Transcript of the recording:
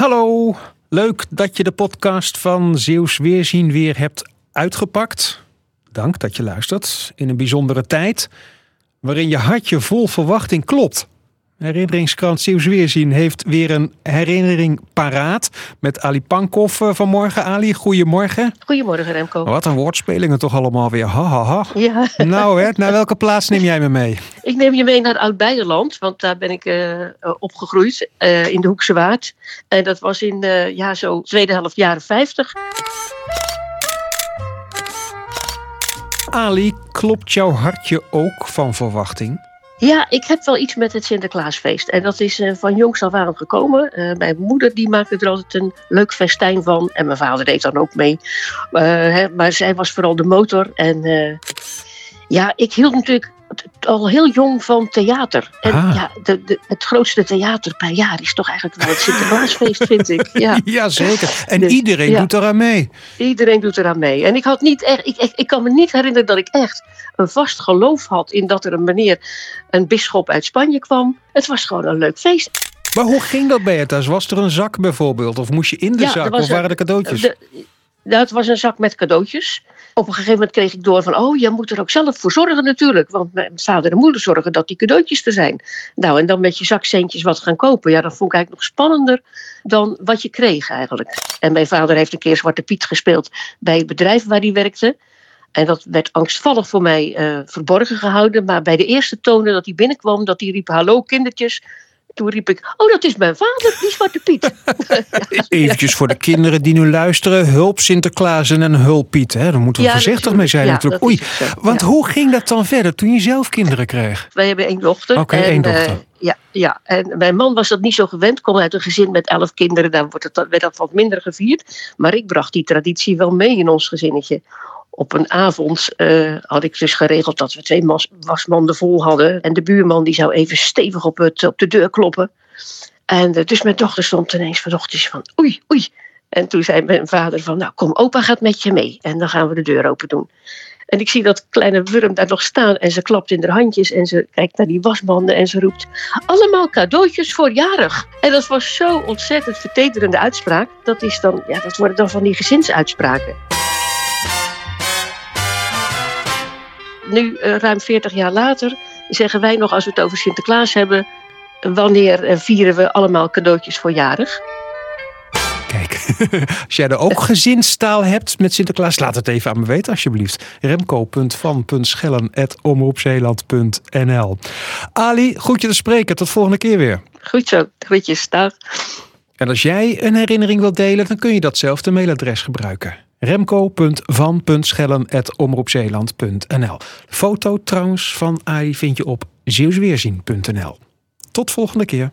Hallo, leuk dat je de podcast van Zeeuws Weerzien weer hebt uitgepakt. Dank dat je luistert in een bijzondere tijd waarin je hartje vol verwachting klopt. Herinneringskrant Zeeuws Weerzien heeft weer een herinnering paraat met Ali Pankov eh, vanmorgen. Ali, goedemorgen. Goedemorgen Remco. Wat een woordspelingen toch allemaal weer. Ha, ha, ha. Ja, Nou, hè, naar welke plaats neem jij me mee? ik neem je mee naar Oud-Beijerland, want daar ben ik eh, eh, opgegroeid in de Hoekse Waard. En dat was in eh, ja, zo tweede helft jaren 50. Ali, klopt jouw hartje ook van verwachting? Ja, ik heb wel iets met het Sinterklaasfeest. En dat is eh, van jongs af aan gekomen. Eh, mijn moeder die maakte er altijd een leuk festijn van. En mijn vader deed dan ook mee. Eh, hè, maar zij was vooral de motor. En ja, ik hield natuurlijk al heel jong van theater. En Ah. ja, de, de, het grootste theater per jaar is toch eigenlijk wel het Sinterklaasfeest, vind ik. Ja. Jazeker. En Dus, iedereen ja. doet eraan mee. Iedereen doet eraan mee. En ik had niet echt, ik, ik, ik kan me niet herinneren dat ik echt een vast geloof had in dat er een meneer, een bisschop uit Spanje kwam. Het was gewoon een leuk feest. Maar hoe ging dat bij thuis? Was er een zak bijvoorbeeld? Of moest je in de Ja, zak? Of waren er cadeautjes? De, het was een zak met cadeautjes. Op een gegeven moment kreeg ik door van, oh, je moet er ook zelf voor zorgen natuurlijk. Want mijn vader en moeder zorgen dat die cadeautjes er zijn. Nou, en dan met je zakcentjes wat gaan kopen. Ja, dat vond ik eigenlijk nog spannender dan wat je kreeg eigenlijk. En mijn vader heeft een keer Zwarte Piet gespeeld bij het bedrijf waar hij werkte. En dat werd angstvallig voor mij eh, verborgen gehouden. Maar bij de eerste tonen dat hij binnenkwam, dat hij riep, hallo kindertjes. Toen riep ik, oh, dat is mijn vader, die Zwarte Piet. Eventjes voor de kinderen die nu luisteren. Hulp Sinterklaas en hulp Piet. Hè? Daar moeten we Ja, voorzichtig mee zijn ja, natuurlijk. Oei, want hoe ging dat dan verder toen je zelf kinderen kreeg? Wij hebben één dochter. Oké, en, één dochter. eh, ja, ja, en mijn man was dat niet zo gewend. Kom uit een gezin met elf kinderen. Daar wordt het, werd dat wat minder gevierd. Maar ik bracht die traditie wel mee in ons gezinnetje. Op een avond eh, had ik dus geregeld dat we twee wasmanden vol hadden. En de buurman die zou even stevig op, het, op de deur kloppen. En eh, dus mijn dochter stond ineens vanochtend van oei, oei. En toen zei mijn vader van nou kom opa gaat met je mee. En dan gaan we de deur open doen. En ik zie dat kleine wurm daar nog staan en ze klapt in haar handjes en ze kijkt naar die wasmanden en ze roept allemaal cadeautjes voor jarig. En dat was zo ontzettend vertederende uitspraak. Dat, is dan, ja, dat worden dan van die gezinsuitspraken. Nu, eh, ruim 40 jaar later, zeggen wij nog als we het over Sinterklaas hebben... wanneer vieren we allemaal cadeautjes voor jarig? Kijk, als jij er ook gezinstaal hebt met Sinterklaas, laat het even aan me weten alsjeblieft. Remco.van.schellen.omroepzeeland.nl Ali, goed je te spreken. Tot volgende keer weer. Goed zo, groetjes, dag. En als jij een herinnering wilt delen, dan kun je datzelfde mailadres gebruiken. remco.van.schellen.omroepzeeland.nl foto trouwens van Ali vind je op zeeuwsweerzien.nl Tot volgende keer.